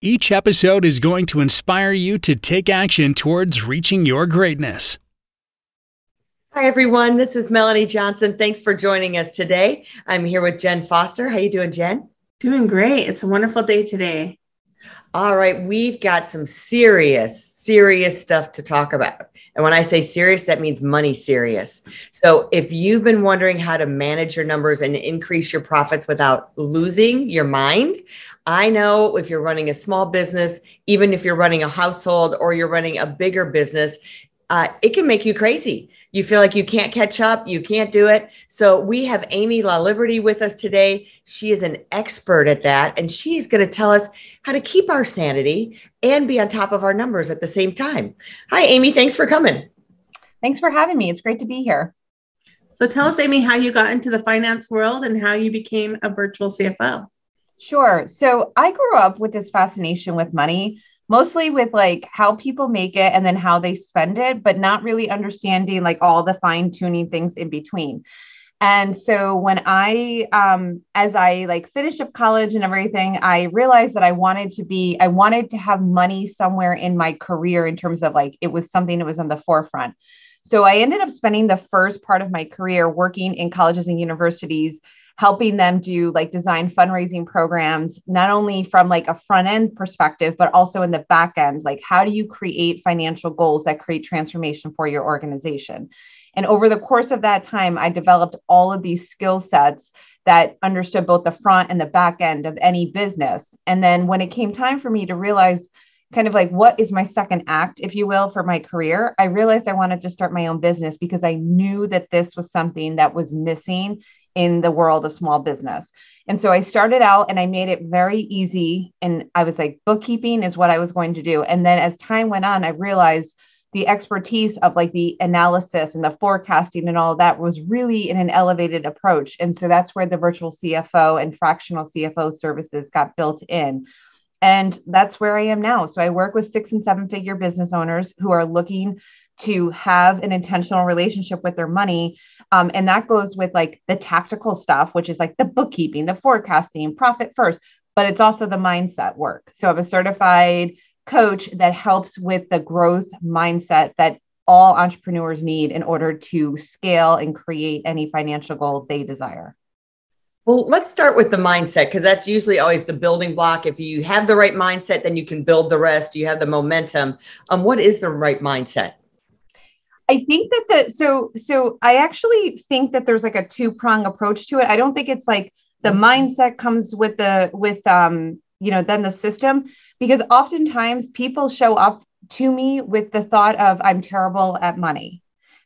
Each episode is going to inspire you to take action towards reaching your greatness. Hi everyone, this is Melanie Johnson. Thanks for joining us today. I'm here with Jen Foster. How you doing, Jen? Doing great. It's a wonderful day today. All right, we've got some serious serious stuff to talk about. And when I say serious, that means money serious. So if you've been wondering how to manage your numbers and increase your profits without losing your mind, I know if you're running a small business, even if you're running a household or you're running a bigger business, uh, it can make you crazy. You feel like you can't catch up, you can't do it. So we have Amy La Liberty with us today. She is an expert at that, and she's going to tell us how to keep our sanity and be on top of our numbers at the same time. Hi, Amy. Thanks for coming. Thanks for having me. It's great to be here. So tell us, Amy, how you got into the finance world and how you became a virtual CFO. Sure. So I grew up with this fascination with money mostly with like how people make it and then how they spend it, but not really understanding like all the fine tuning things in between. And so when I, um, as I like finished up college and everything, I realized that I wanted to be, I wanted to have money somewhere in my career in terms of like it was something that was on the forefront. So I ended up spending the first part of my career working in colleges and universities helping them do like design fundraising programs not only from like a front end perspective but also in the back end. Like how do you create financial goals that create transformation for your organization? And over the course of that time i developed all of these skill sets that understood both the front and the back end of any business. And then when it came time for me to realize kind of like what is my second act if you will for my career i realized i wanted to start my own business because i knew that this was something that was missing in the world of small business. And so I started out and I made it very easy. And I was like, bookkeeping is what I was going to do. And then as time went on, I realized the expertise of like the analysis and the forecasting and all that was really in an elevated approach. And so that's where the virtual CFO and fractional CFO services got built in. And that's where I am now. So I work with six and seven figure business owners who are looking to have an intentional relationship with their money. Um, and that goes with like the tactical stuff, which is like the bookkeeping, the forecasting, profit first, but it's also the mindset work. So I have a certified coach that helps with the growth mindset that all entrepreneurs need in order to scale and create any financial goal they desire. Well, let's start with the mindset because that's usually always the building block. If you have the right mindset, then you can build the rest. You have the momentum. Um, what is the right mindset? I think that the so so I actually think that there's like a two prong approach to it. I don't think it's like the mm-hmm. mindset comes with the with um you know then the system because oftentimes people show up to me with the thought of I'm terrible at money.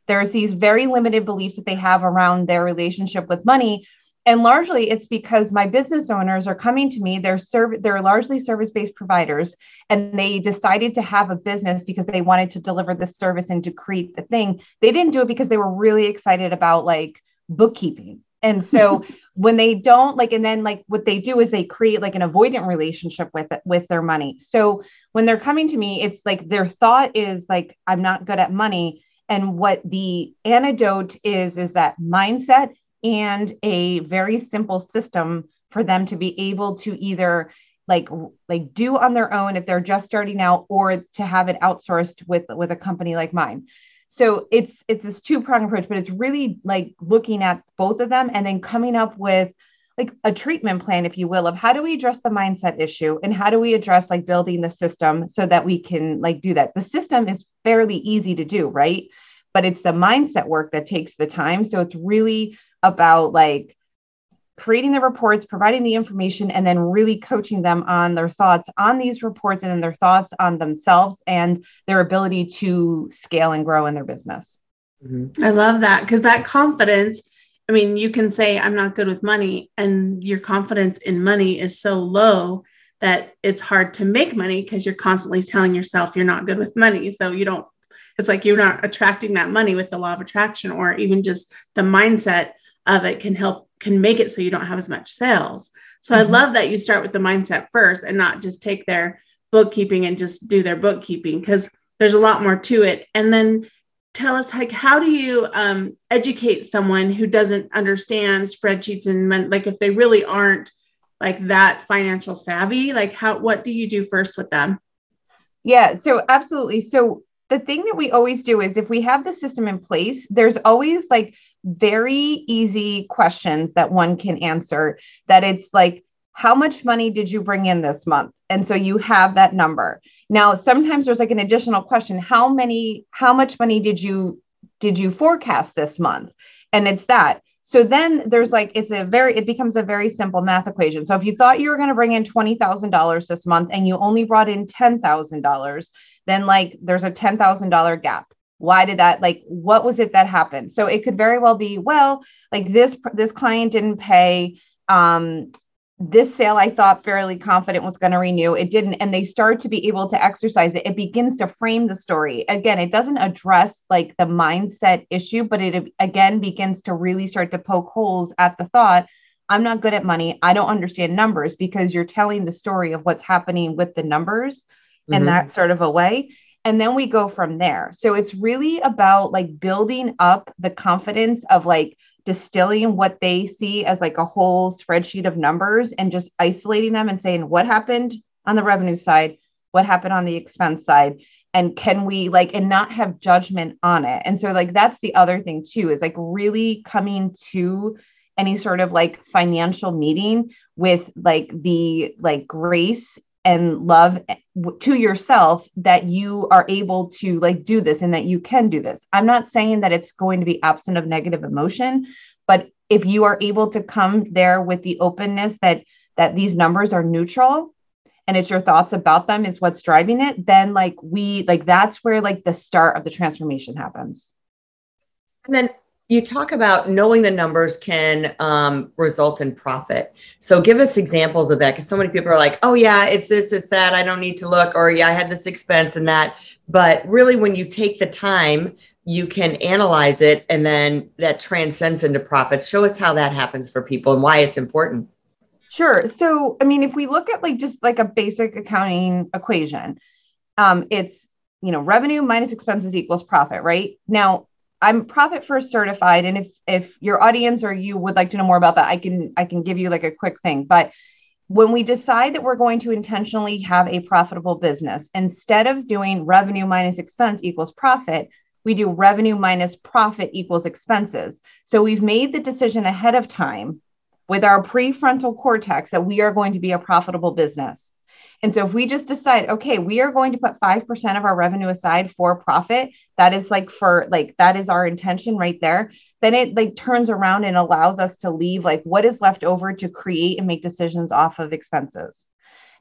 There's these very limited beliefs that they have around their relationship with money and largely it's because my business owners are coming to me they're serv- they're largely service-based providers and they decided to have a business because they wanted to deliver the service and to create the thing. They didn't do it because they were really excited about like bookkeeping. And so when they don't like and then like what they do is they create like an avoidant relationship with it with their money. So when they're coming to me it's like their thought is like i'm not good at money. And what the antidote is is that mindset and a very simple system for them to be able to either like like do on their own if they're just starting out or to have it outsourced with with a company like mine. So it's it's this two prong approach but it's really like looking at both of them and then coming up with like a treatment plan if you will of how do we address the mindset issue and how do we address like building the system so that we can like do that. The system is fairly easy to do right? But it's the mindset work that takes the time. So it's really about like creating the reports, providing the information, and then really coaching them on their thoughts on these reports and then their thoughts on themselves and their ability to scale and grow in their business. Mm-hmm. I love that because that confidence. I mean, you can say, I'm not good with money, and your confidence in money is so low that it's hard to make money because you're constantly telling yourself you're not good with money. So you don't, it's like you're not attracting that money with the law of attraction, or even just the mindset of it can help, can make it so you don't have as much sales. So mm-hmm. I love that you start with the mindset first and not just take their bookkeeping and just do their bookkeeping because there's a lot more to it. And then tell us like how do you um, educate someone who doesn't understand spreadsheets and like if they really aren't like that financial savvy like how what do you do first with them yeah so absolutely so the thing that we always do is if we have the system in place there's always like very easy questions that one can answer that it's like how much money did you bring in this month? And so you have that number. Now sometimes there's like an additional question how many how much money did you did you forecast this month? And it's that. So then there's like it's a very it becomes a very simple math equation. So if you thought you were going to bring in $20000 this month and you only brought in $10000 then like there's a $10000 gap why did that like what was it that happened so it could very well be well like this this client didn't pay um this sale I thought fairly confident was going to renew. It didn't. And they start to be able to exercise it. It begins to frame the story. Again, it doesn't address like the mindset issue, but it again begins to really start to poke holes at the thought. I'm not good at money. I don't understand numbers because you're telling the story of what's happening with the numbers mm-hmm. in that sort of a way. And then we go from there. So it's really about like building up the confidence of like, distilling what they see as like a whole spreadsheet of numbers and just isolating them and saying what happened on the revenue side, what happened on the expense side, and can we like and not have judgment on it. And so like that's the other thing too is like really coming to any sort of like financial meeting with like the like grace and love eh, to yourself that you are able to like do this and that you can do this. I'm not saying that it's going to be absent of negative emotion, but if you are able to come there with the openness that that these numbers are neutral and it's your thoughts about them is what's driving it, then like we like that's where like the start of the transformation happens. And then you talk about knowing the numbers can um, result in profit. So give us examples of that because so many people are like, "Oh yeah, it's it's it's that I don't need to look," or "Yeah, I had this expense and that." But really, when you take the time, you can analyze it, and then that transcends into profits. Show us how that happens for people and why it's important. Sure. So, I mean, if we look at like just like a basic accounting equation, um, it's you know revenue minus expenses equals profit, right? Now I'm profit first certified, and if if your audience or you would like to know more about that, I can I can give you like a quick thing. But when we decide that we're going to intentionally have a profitable business, instead of doing revenue minus expense equals profit, we do revenue minus profit equals expenses. So we've made the decision ahead of time with our prefrontal cortex that we are going to be a profitable business. And so if we just decide, okay, we are going to put 5% of our revenue aside for profit, that is like for like that is our intention right there, then it like turns around and allows us to leave like what is left over to create and make decisions off of expenses.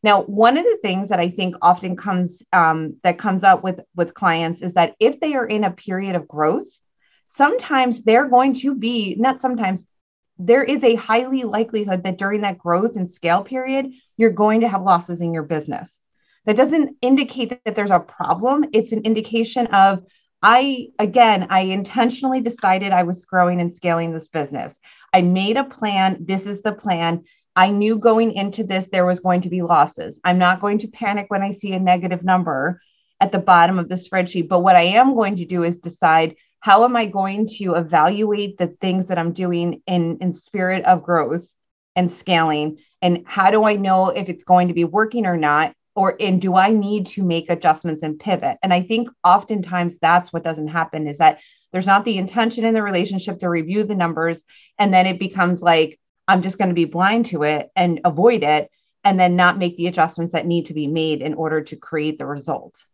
Now, one of the things that I think often comes um, that comes up with with clients is that if they are in a period of growth, sometimes they're going to be not sometimes there is a highly likelihood that during that growth and scale period, you're going to have losses in your business. That doesn't indicate that there's a problem. It's an indication of, I, again, I intentionally decided I was growing and scaling this business. I made a plan. This is the plan. I knew going into this there was going to be losses. I'm not going to panic when I see a negative number at the bottom of the spreadsheet. But what I am going to do is decide how am I going to evaluate the things that I'm doing in, in spirit of growth and scaling? And how do I know if it's going to be working or not? Or and do I need to make adjustments and pivot? And I think oftentimes that's what doesn't happen is that there's not the intention in the relationship to review the numbers. And then it becomes like, I'm just going to be blind to it and avoid it and then not make the adjustments that need to be made in order to create the result.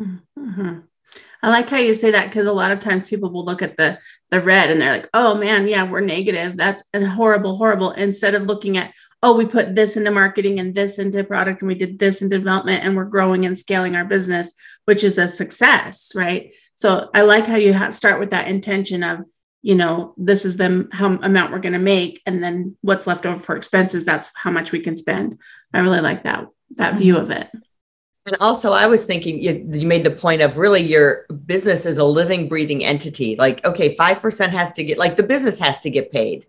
Mm-hmm. I like how you say that because a lot of times people will look at the the red and they're like, "Oh man, yeah, we're negative. That's a horrible, horrible." Instead of looking at, "Oh, we put this into marketing and this into product and we did this into development and we're growing and scaling our business, which is a success, right?" So I like how you ha- start with that intention of, you know, this is the how amount we're going to make, and then what's left over for expenses. That's how much we can spend. I really like that that view of it. And also, I was thinking you, you, made the point of really your business is a living, breathing entity. Like, okay, 5% has to get, like, the business has to get paid.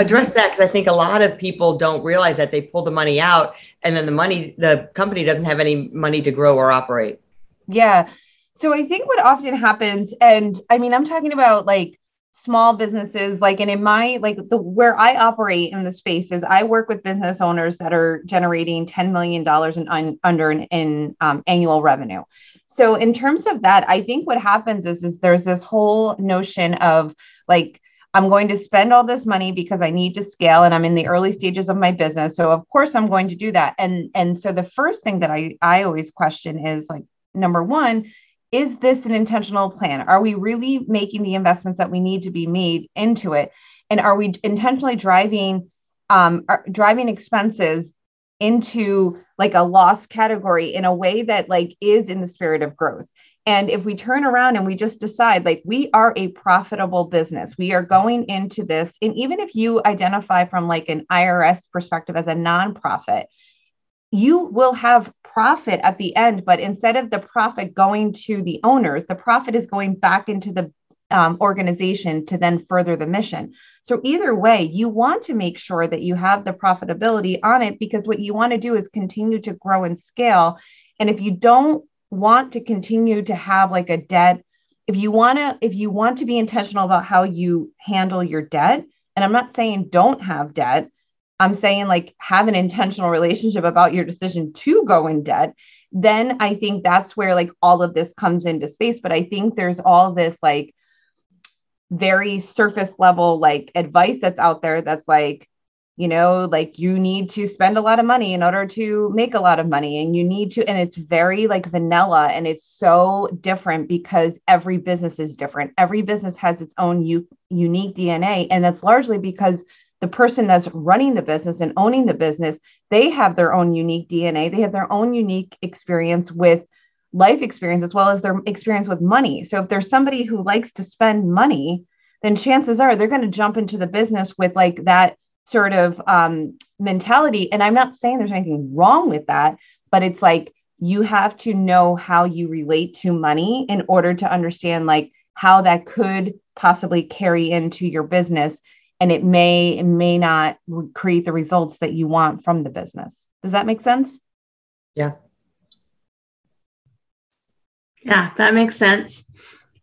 Address mm-hmm. that because I think a lot of people don't realize that they pull the money out and then the money, the company doesn't have any money to grow or operate. Yeah. So I think what often happens, and I mean, I'm talking about like small businesses like and in my like the where i operate in the space is i work with business owners that are generating 10 million dollars in un, under in, in um, annual revenue. So in terms of that i think what happens is is there's this whole notion of like i'm going to spend all this money because i need to scale and i'm in the early stages of my business. So of course i'm going to do that. And and so the first thing that i i always question is like number one is this an intentional plan? Are we really making the investments that we need to be made into it? And are we intentionally driving um, driving expenses into like a loss category in a way that like is in the spirit of growth? And if we turn around and we just decide like we are a profitable business, we are going into this, and even if you identify from like an IRS perspective as a nonprofit, you will have profit at the end, but instead of the profit going to the owners, the profit is going back into the um, organization to then further the mission. So, either way, you want to make sure that you have the profitability on it because what you want to do is continue to grow and scale. And if you don't want to continue to have like a debt, if you want to, if you want to be intentional about how you handle your debt, and I'm not saying don't have debt, I'm saying like have an intentional relationship about your decision to go in debt, then I think that's where like all of this comes into space. But I think there's all this like very surface level like advice that's out there that's like, you know, like you need to spend a lot of money in order to make a lot of money. And you need to, and it's very like vanilla and it's so different because every business is different. Every business has its own u- unique DNA. And that's largely because the person that's running the business and owning the business, they have their own unique DNA. They have their own unique experience with life experience as well as their experience with money. So if there's somebody who likes to spend money, then chances are they're going to jump into the business with like that sort of um, mentality. And I'm not saying there's anything wrong with that, but it's like you have to know how you relate to money in order to understand like how that could possibly carry into your business and it may it may not create the results that you want from the business. Does that make sense? Yeah. Yeah that makes sense.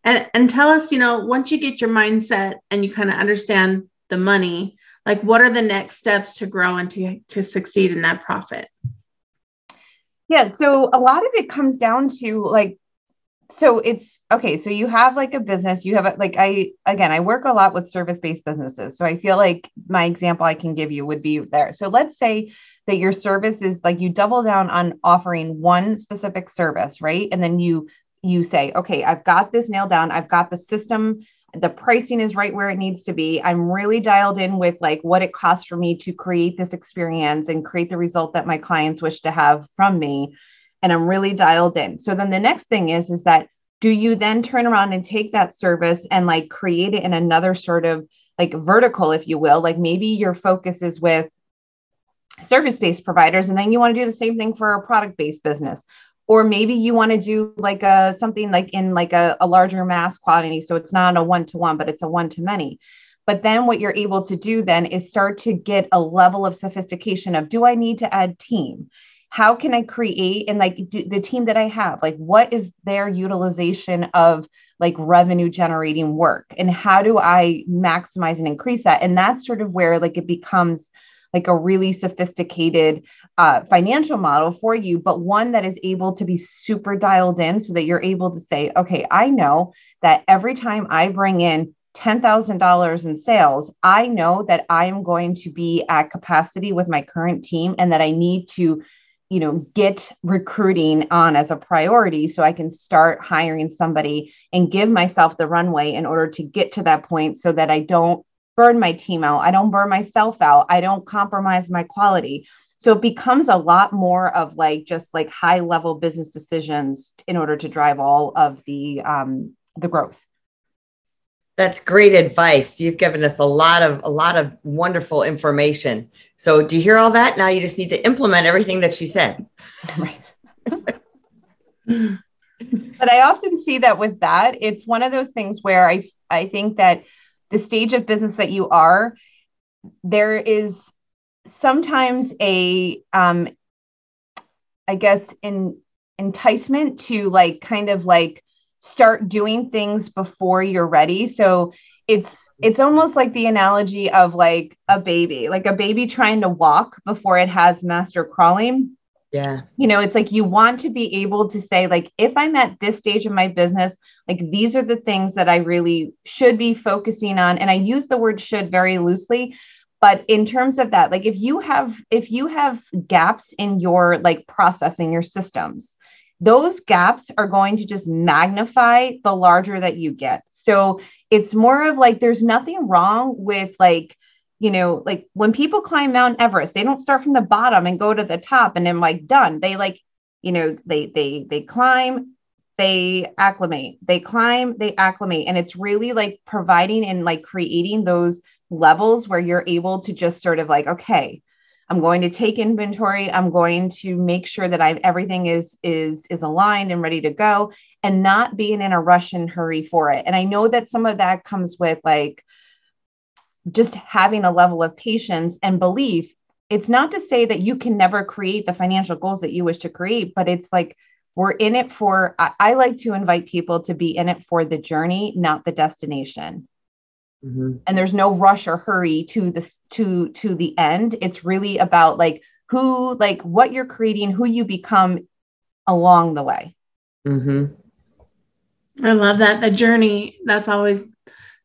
And and tell us you know once you get your mindset and you kind of understand the money like what are the next steps to grow and to, to succeed in that profit? Yeah so a lot of it comes down to like so it's okay so you have like a business you have a, like i again i work a lot with service based businesses so i feel like my example i can give you would be there. So let's say that your service is like you double down on offering one specific service right? And then you you say okay i've got this nailed down. I've got the system. The pricing is right where it needs to be. I'm really dialed in with like what it costs for me to create this experience and create the result that my clients wish to have from me and I'm really dialed in. So then the next thing is is that do you then turn around and take that service and like create it in another sort of like vertical if you will, like maybe your focus is with service based providers and then you want to do the same thing for a product based business. Or maybe you want to do like a something like in like a, a larger mass quantity so it's not a one to one but it's a one to many but then what you're able to do then is start to get a level of sophistication of do i need to add team how can i create and like do, the team that i have like what is their utilization of like revenue generating work? And how do i maximize and increase that? And that's sort of where like it becomes like a really sophisticated uh, financial model for you, but one that is able to be super dialed in so that you're able to say, okay, I know that every time I bring in $10,000 in sales, I know that I am going to be at capacity with my current team and that I need to you know get recruiting on as a priority so i can start hiring somebody and give myself the runway in order to get to that point so that i don't burn my team out. I don't burn myself out. I don't compromise my quality. So it becomes a lot more of like just like high level business decisions in order to drive all of the um the growth That's great advice. You've given us a lot of a lot of wonderful information. So do you hear all that? Now you just need to implement everything that she said. Right. but I often see that with that, it's one of those things where I I think that the stage of business that you are, there is sometimes a um I guess in enticement to like kind of like start doing things before you're ready. So it's it's almost like the analogy of like a baby, like a baby trying to walk before it has master crawling. Yeah. You know, it's like you want to be able to say like if I'm at this stage of my business, like these are the things that I really should be focusing on and I use the word should very loosely but in terms of that like if you have if you have gaps in your like processing your systems those gaps are going to just magnify the larger that you get. So it's more of like there's nothing wrong with like, you know, like when people climb Mount Everest, they don't start from the bottom and go to the top and then like done. They like, you know, they they they climb, they acclimate, they climb, they acclimate. And it's really like providing and like creating those levels where you're able to just sort of like, okay, I'm going to take inventory. I'm going to make sure that I've everything is is is aligned and ready to go and not being in a rush and hurry for it. And I know that some of that comes with like just having a level of patience and belief. It's not to say that you can never create the financial goals that you wish to create, but it's like we're in it for I, I like to invite people to be in it for the journey, not the destination. Mm-hmm. And there's no rush or hurry to this to to the end. It's really about like who like what you're creating, who you become along the way. Mm-hmm. I love that. The journey, that's always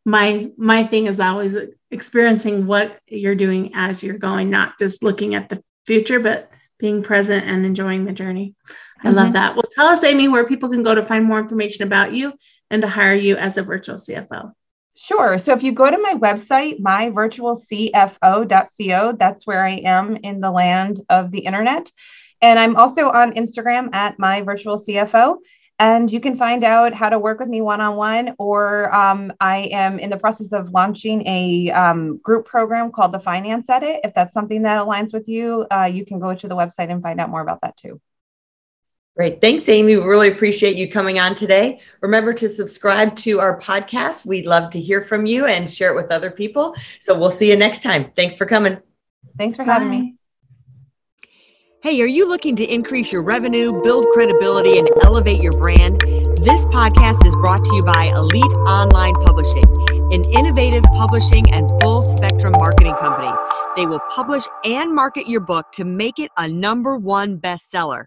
my my thing is always experiencing what you're doing as you're going, not just looking at the future, but being present and enjoying the journey. I mm-hmm. love that. Well, tell us, Amy, where people can go to find more information about you and to hire you as a virtual CFO. Sure. So if you go to my website, myvirtualcfo.co, that's where I am in the land of the internet. And I'm also on Instagram at myvirtualcfo. And you can find out how to work with me one on one, or um, I am in the process of launching a um, group program called the Finance Edit. If that's something that aligns with you, uh, you can go to the website and find out more about that too. Great. Thanks, Amy. We really appreciate you coming on today. Remember to subscribe to our podcast. We'd love to hear from you and share it with other people. So we'll see you next time. Thanks for coming. Thanks for Bye. having me. Hey, are you looking to increase your revenue, build credibility, and elevate your brand? This podcast is brought to you by Elite Online Publishing, an innovative publishing and full spectrum marketing company. They will publish and market your book to make it a number one bestseller.